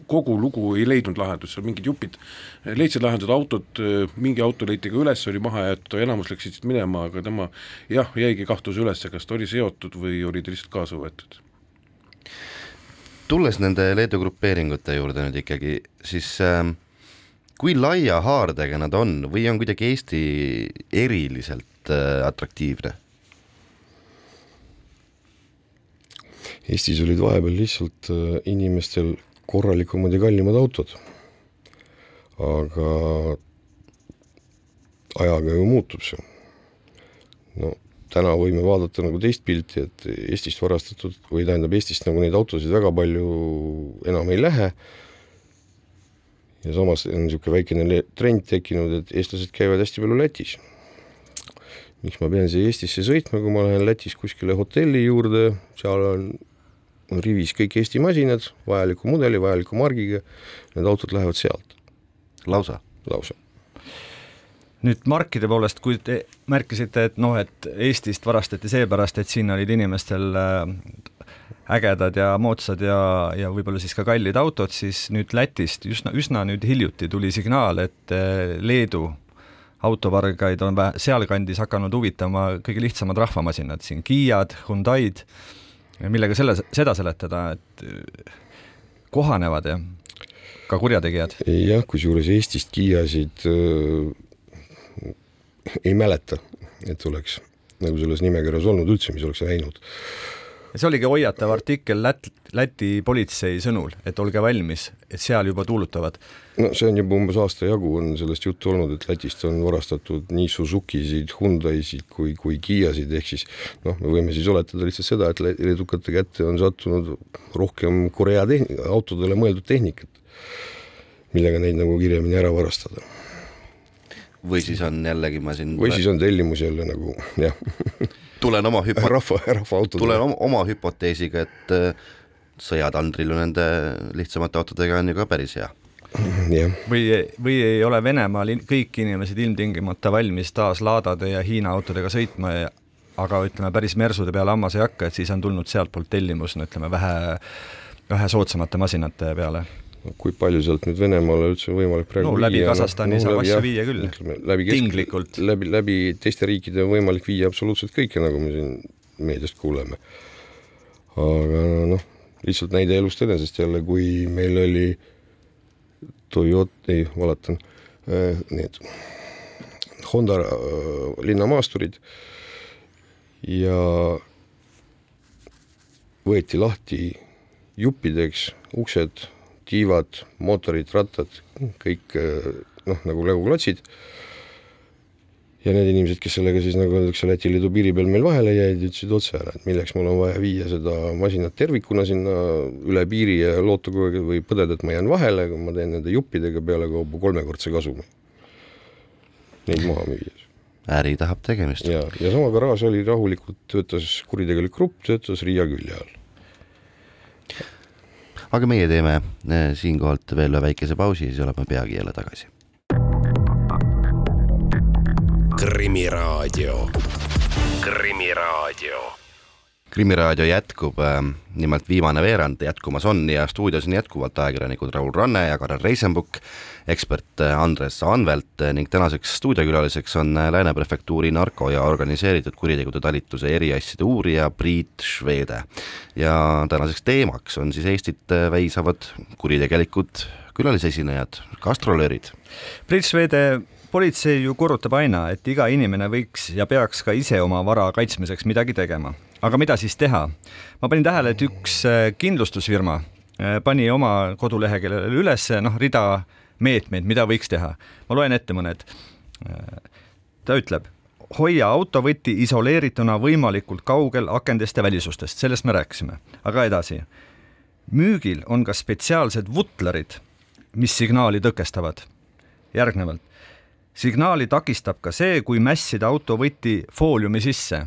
Speaker 5: kogu lugu ei leidnud lahendust, seal mingid jupid leidsid lahendused, autod, mingi auto leiti ka üles, oli maha jäetud, enamus läksid siit minema, aga tema jah, jäigi kahtluse üles, kas ta oli seotud või oli ta lihtsalt kaasa võetud.
Speaker 3: tulles nende Leedu grupeeringute juurde nüüd ikkagi, siis äh, kui laia haardega nad on või on kuidagi Eesti eriliselt äh, atraktiivne?
Speaker 4: Eestis olid vahepeal lihtsalt äh, inimestel korralikumad ja kallimad autod. aga ajaga ju muutub see. no täna võime vaadata nagu teist pilti, et Eestist varastatud või tähendab Eestist nagu neid autosid väga palju enam ei lähe. ja samas on niisugune väikene trend tekkinud, et eestlased käivad hästi palju Lätis. miks ma pean siia Eestisse sõitma, kui ma lähen Lätis kuskile hotelli juurde, seal on rivis kõik Eesti masinad, vajaliku mudeli, vajaliku margiga, need autod lähevad sealt.
Speaker 3: lausa?
Speaker 4: lausa.
Speaker 2: nüüd markide poolest, kui te märkisite, et noh, et Eestist varastati seepärast, et siin olid inimestel äh, ägedad ja moodsad ja, ja võib-olla siis ka kallid autod, siis nüüd Lätist üsna, üsna nüüd hiljuti tuli signaal, et äh, Leedu autovargaid on sealkandis hakanud huvitama kõige lihtsamad rahvamasinad siin, Kiiad, Hyundai'd millega selle, seda seletada, et äh, kohanevad ja ka kurjategijad?
Speaker 4: jah, kusjuures Eestist Kiiasid äh, ei mäleta, et oleks nagu selles nimekirjas olnud üldse, mis oleks läinud
Speaker 2: see oligi hoiatav artikkel Lät-, Läti politsei sõnul, et olge valmis, et seal juba tuulutavad.
Speaker 4: no see on juba umbes aasta jagu on sellest juttu olnud, et Lätist on varastatud nii Suzukisid, Hyundai'sid kui, kui Kiasid, ehk siis noh, me võime siis oletada lihtsalt seda, et leedukate kätte on sattunud rohkem Korea tehn-, autodele mõeldud tehnikat, millega neid nagu kiiremini ära varastada
Speaker 3: või siis on jällegi ma siin
Speaker 4: või siis on tellimus jälle nagu jah (laughs)
Speaker 3: tulen oma hüpo-. (laughs)
Speaker 4: rahva, rahvaautodele.
Speaker 3: tulen oma, oma hüpoteesiga, et äh, sõjatandril nende lihtsamate autodega on ju ka päris hea.
Speaker 4: jah,
Speaker 2: või, või ei ole Venemaal kõik inimesed ilmtingimata valmis taas laadade ja Hiina autodega sõitma ja aga ütleme, päris mersude peale hammas ei hakka, et siis on tulnud sealtpoolt tellimus, no ütleme, vähe, vähe soodsamate masinate peale.
Speaker 4: Kui palju sealt nüüd Venemaale üldse võimalik praegu
Speaker 2: No läbi
Speaker 4: viia,
Speaker 2: Kasahstani saab asju viia küll.
Speaker 4: läbi
Speaker 2: Tinglikult.
Speaker 4: läbi, läbi teiste riikide on võimalik viia absoluutselt kõike, nagu me siin meediast kuuleme. aga noh, lihtsalt näide elust enesest jälle, kui meil oli Toyota, ei, valatan, need Honda äh, linnamaasturid ja võeti lahti juppideks uksed, tiivad, mootorid, rattad, kõik eh, noh, nagu legoklotsid. ja need inimesed, kes sellega siis nagu öeldakse Läti Liidu piiri peal meil vahele jäid, ütlesid otse ära, et milleks mul on vaja viia seda masinat tervikuna sinna üle piiri ja loota kogu aeg või põdeda, et ma jään vahele, kui ma teen nende juppidega pealekauba kolmekordse kasumi. Neid maha müües
Speaker 3: äri tahab tegemist.
Speaker 4: ja, ja sama garaaž oli rahulikult, töötas kuritegelik grupp, töötas Riia külje all.
Speaker 3: Aga meie teeme eh, siinkohalt veel ühe väikese pausi ja siis oleme peagi jälle tagasi.
Speaker 1: Krimiraadio. krimiraadio
Speaker 3: krimiraadio jätkub, nimelt viimane veerand jätkumas on ja stuudios on jätkuvalt ajakirjanikud Raul Ranne ja Karel Reisenbuk, ekspert Andres Anvelt ning tänaseks stuudiokülaliseks on Lääne prefektuuri narko- ja organiseeritud kuritegude talituse eriasjade uurija Priit Švede. ja tänaseks teemaks on siis Eestit väisavad kuritegelikud külalisesinejad, gastrolöörid.
Speaker 2: Priit Švede politsei ju korrutab aina, et iga inimene võiks ja peaks ka ise oma vara kaitsmiseks midagi tegema. Aga mida siis teha? ma panin tähele, et üks kindlustusfirma pani oma koduleheküljele üles noh, rida meetmeid, mida võiks teha. ma loen ette mõned. ta ütleb, hoia autovõti isoleerituna võimalikult kaugel akendest ja välisustest, sellest me rääkisime, aga edasi. müügil on ka spetsiaalsed vutlerid, mis signaali tõkestavad. järgnevalt signaali takistab ka see, kui mässida autovõti fooliumi sisse.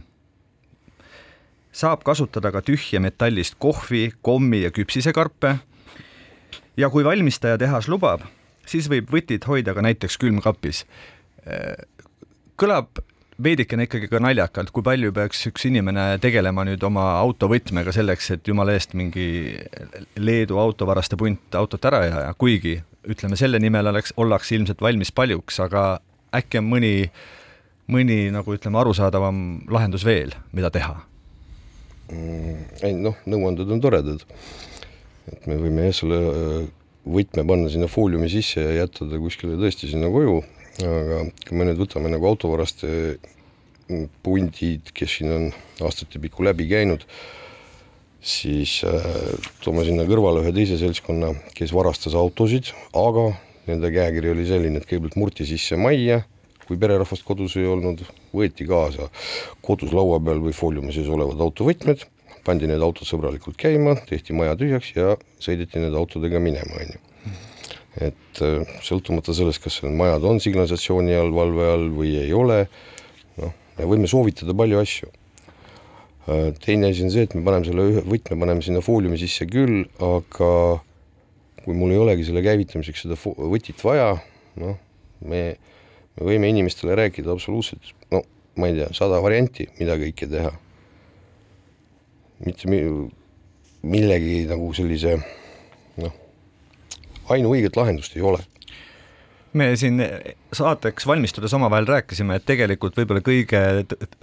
Speaker 2: Saab kasutada ka tühja metallist kohvi, kommi ja küpsisekarpe. ja kui valmistaja tehas lubab, siis võib võtit hoida ka näiteks külmkapis. kõlab veidikene ikkagi ka naljakalt, kui palju peaks üks inimene tegelema nüüd oma autovõtmega selleks, et jumala eest mingi Leedu autovaraste punt autot ära ei aja, kuigi ütleme, selle nimel oleks, ollakse ilmselt valmis paljuks, aga äkki on mõni, mõni nagu ütleme, arusaadavam lahendus veel, mida teha?
Speaker 4: Ei noh, nõuanded on toredad. et me võime jah, selle võtme panna sinna fooliumi sisse ja jätta ta kuskile tõesti sinna koju, aga kui me nüüd võtame nagu autovaraste pundid, kes siin on aastatepikku läbi käinud, siis äh, toome sinna kõrvale ühe teise seltskonna, kes varastas autosid, aga nende käekiri oli selline, et kõigepealt murti sisse majja, kui pererahvast kodus ei olnud, võeti kaasa kodus laua peal või fooliumi sees olevad autovõtmed, pandi need autod sõbralikult käima, tehti maja tühjaks ja sõideti nende autodega minema, on ju. et sõltumata sellest, kas majad on signalisatsiooni all, valve all või ei ole, noh, me võime soovitada palju asju teine asi on see, et me paneme selle ühe võtme, paneme sinna fooliumi sisse küll, aga kui mul ei olegi selle käivitamiseks seda võtit vaja, noh, me, me võime inimestele rääkida absoluutselt, no ma ei tea, sada varianti, mida kõike teha. mitte millegi nagu sellise noh, ainuõiget lahendust ei ole
Speaker 2: me siin saateks valmistudes omavahel rääkisime, et tegelikult võib-olla kõige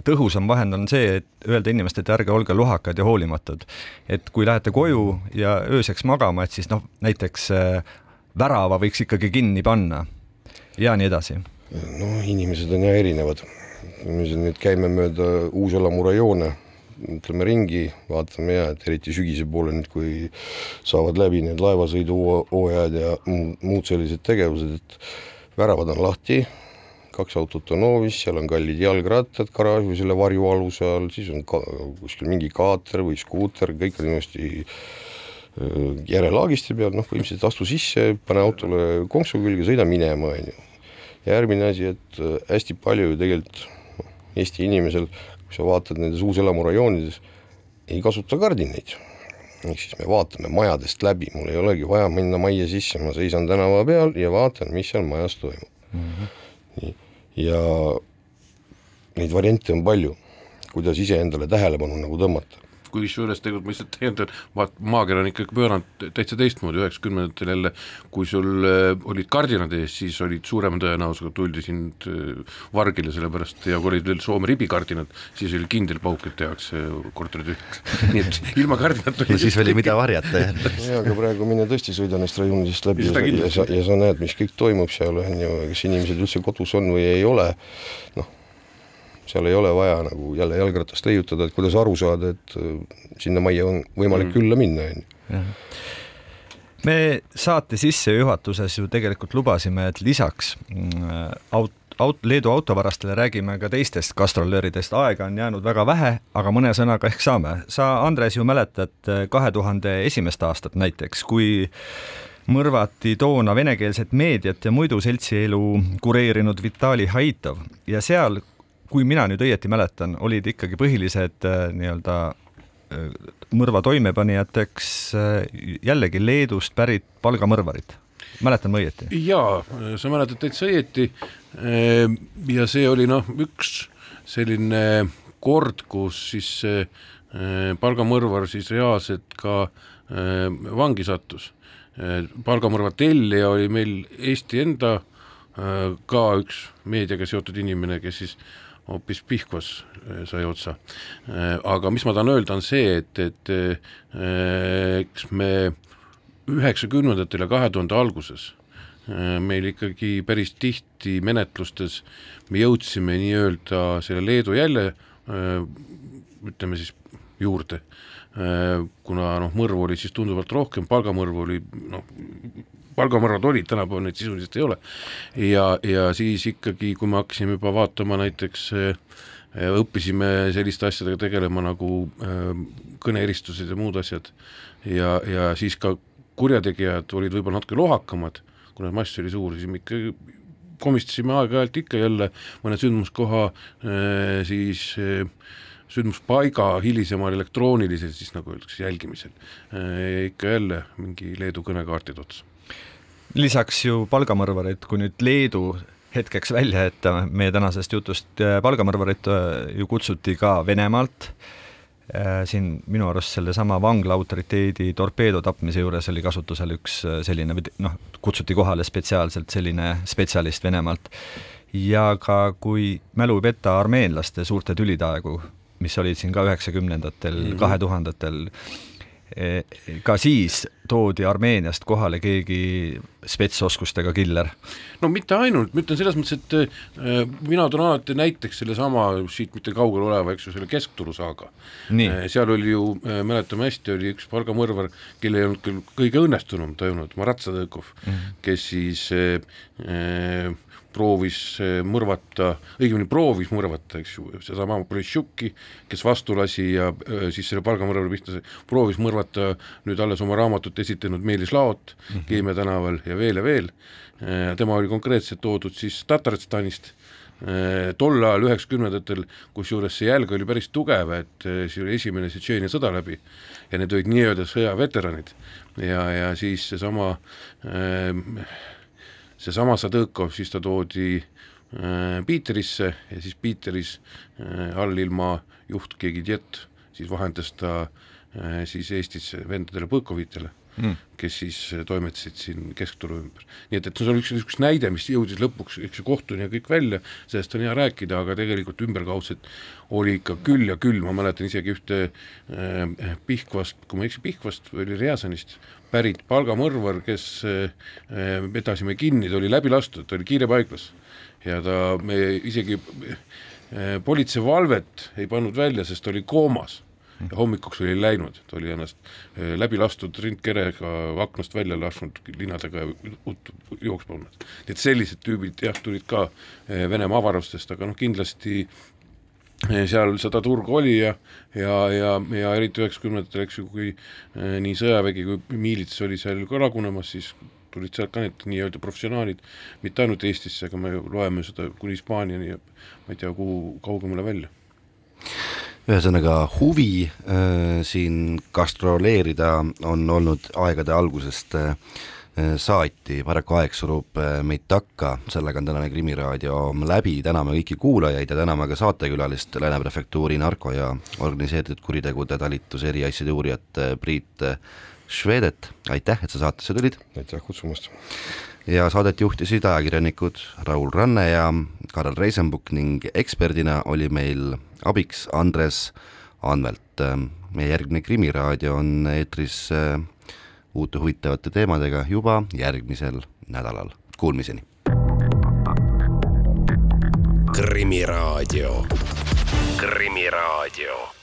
Speaker 2: tõhusam vahend on see, et öelda inimestele, et ärge olge lohakad ja hoolimatud. et kui lähete koju ja ööseks magama, et siis noh, näiteks värava võiks ikkagi kinni panna ja nii edasi.
Speaker 4: No inimesed on jah erinevad, me siin nüüd käime mööda Uus-Elamu rajoone, ütleme ringi, vaatame ja et eriti sügise poole nüüd, kui saavad läbi need laevasõiduhooajad ja muud sellised tegevused, et väravad on lahti, kaks autot on hoovis, seal on kallid jalgrattad garaaž või selle varjualuse all, siis on ka, kuskil mingi kaater või skuuter, kõik on niimoodi järelaagisti peal, noh, põhimõtteliselt astu sisse, pane autole konksu külge, sõida minema, on ju. Ja järgmine asi, et hästi palju ju tegelikult Eesti inimesel kui sa vaatad nendes uuselamurajoonides, ei kasuta kardineid. ehk siis me vaatame majadest läbi, mul ei olegi vaja minna majja sisse, ma seisan tänava peal ja vaatan, mis seal majas toimub mm. -hmm. nii, ja neid variante on palju, kuidas iseendale tähelepanu nagu tõmmata
Speaker 5: kusjuures tegelikult ma lihtsalt täiendan, vaat maakera on ikkagi pööranud täitsa teistmoodi, üheksakümnendatel jälle, kui sul äh, olid kardinad ees, siis olid suurema tõenäosusega tuldi sind äh, vargile, sellepärast ja kui olid veel Soome ribikardinad, siis oli kindel pauk, et tehakse korteri tühjaks. (laughs) nii et ilma kardinata
Speaker 3: ja siis oli mida varjata jälle. (laughs)
Speaker 4: jaa, aga praegu mine tõesti sõida neist rajoonidest läbi ja, sa, ja sa, ja sa näed, mis kõik toimub seal, on ju, kas inimesed üldse kodus on või ei ole, noh, seal ei ole vaja nagu jälle jalgratast leiutada, et kuidas aru saada, et äh, sinna majja on võimalik mm. külla minna, on ju
Speaker 2: me saate sissejuhatuses ju tegelikult lubasime, et lisaks mm, aut-, aut-, Leedu autovarastele räägime ka teistest gastrolööridest, aega on jäänud väga vähe, aga mõne sõnaga ehk saame. sa, Andres, ju mäletad äh, kahe tuhande esimest aastat näiteks, kui mõrvati toona venekeelset meediat ja muidu seltsielu kureerinud Vitali Haitov ja seal kui mina nüüd õieti mäletan, olid ikkagi põhilised äh, nii-öelda äh, mõrva toimepanijateks äh, jällegi Leedust pärit palgamõrvarid. mäletan ma õieti?
Speaker 5: jaa, sa mäletad täitsa õieti. ja see oli noh, üks selline kord, kus siis palgamõrvar siis reaalselt ka vangi sattus. palgamõrva tellija oli meil Eesti enda ka üks meediaga seotud inimene, kes siis hoopis Pihkvas äh, sai otsa. Äh, aga mis ma tahan öelda, on see, et, et äh, eks me üheksakümnendatel ja kahe tuhande alguses meil ikkagi päris tihti menetlustes me jõudsime nii-öelda selle Leedu jälje ütleme siis juurde, kuna noh, mõrvu oli siis tunduvalt rohkem, palgamõrvu oli noh, palgamõrvad olid, tänapäeval neid sisuliselt ei ole. ja, ja siis ikkagi, kui me hakkasime juba vaatama näiteks äh, õppisime selliste asjadega tegelema nagu äh, kõneeristused ja muud asjad ja, ja siis ka kurjategijad olid võib-olla natuke lohakamad, kuna mass oli suur, siis me ikka komistasime aeg-ajalt ikka jälle mõne sündmuskoha äh, siis sündmuspaiga hilisemal elektroonilisel siis nagu öeldakse, jälgimisel. ikka jälle mingi Leedu kõnekaartid otsa
Speaker 2: lisaks ju palgamõrvarid, kui nüüd Leedu hetkeks välja jätta meie tänasest jutust, äh, palgamõrvarid äh, ju kutsuti ka Venemaalt, äh, siin minu arust sellesama vangla autoriteedi torpeedo tapmise juures oli kasutusel üks selline, noh, kutsuti kohale spetsiaalselt selline spetsialist Venemaalt. ja ka kui mälu ei peta, armeenlaste suurte tülide aegu, mis olid siin ka üheksakümnendatel, mhm. kahe tuhandetel, ka siis toodi Armeeniast kohale keegi spetsoskustega killer?
Speaker 5: no mitte ainult, ma ütlen selles mõttes, et äh, mina toon alati näiteks sellesama siit mitte kaugel oleva, eks ju, selle Keskturu saaga. Äh, seal oli ju mäletame hästi, oli üks palgamõrvar, kel ei olnud küll kõige õnnestunum toimunud, Marat Sadõkov mm, -hmm. kes siis äh proovis eh, mõrvata, õigemini proovis mõrvata, eks ju, sedasama Politšuki, kes vastu lasi ja eh, siis selle palgamõrvale pihta sai, proovis mõrvata nüüd alles oma raamatut esitanud Meelis Laot mm -hmm. Keemia tänaval ja veel ja veel, eh, tema oli konkreetselt toodud siis Tatarstanist, tol ajal üheksakümnendatel, kusjuures see jälg oli päris tugev, et see oli esimene Tšetšeenia sõda läbi ja need olid nii-öelda sõjaveteranid ja, ja siis seesama äh, seesama Sadõkov, siis ta toodi äh, Piiterisse ja siis Piiteris äh, allilma juht keegi Jet, siis vahendas ta äh, siis Eestis vendadele Põkovitele mm., kes siis toimetasid siin keskturu ümber. nii et, et see on üks niisugune näide, mis jõudis lõpuks, eks ju, kohtuni ja kõik välja, sellest on hea rääkida, aga tegelikult ümberkaudselt oli ikka küll ja küll, ma mäletan isegi ühte äh, Pihkvast, kui ma ei eksi, Pihkvast või oli Riasanist pärit palgamõrvar, kes vedasime kinni, ta oli läbi lastud, ta oli kiirepaiglas ja ta, me isegi äh, politseivalvet ei pannud välja, sest ta oli koomas ja hommikuks oli läinud, ta oli ennast eh, läbi lastud rindkerega aknast välja lasknud linadega jooksma olnud. et sellised tüübid jah, tulid ka eh, Venemaa avarustest, aga noh, kindlasti eh, seal seda turgu oli ja, ja, ja, ja eriti üheksakümnendatel, eks ju, kui nii sõjavägi kui miilits oli seal ka lagunemas, siis tulid sealt ka need nii-öelda professionaalid, mitte ainult Eestisse, aga me loeme seda kuni Hispaaniani ja ma ei tea, kuhu kaugemale välja.
Speaker 3: Ühesõnaga huvi äh, siin gastroleerida on olnud aegade algusest äh, saati, paraku aeg surub äh, meid takka, sellega on tänane Krimiraadio läbi, täname kõiki kuulajaid ja täname ka saatekülalist, Lääne prefektuuri narko- ja organiseeritud kuritegude talituse eriasjade uurijat äh, Priit äh, Švedet, aitäh, et sa saatesse tulid!
Speaker 4: aitäh kutsumast!
Speaker 3: ja saadet juhtisid ajakirjanikud Raul Ranne ja Karel Reisenbuk ning eksperdina oli meil abiks Andres Anvelt. meie järgmine Krimiraadio on eetris äh, uute huvitavate teemadega juba järgmisel nädalal, kuulmiseni!
Speaker 1: krimiraadio, Krimiraadio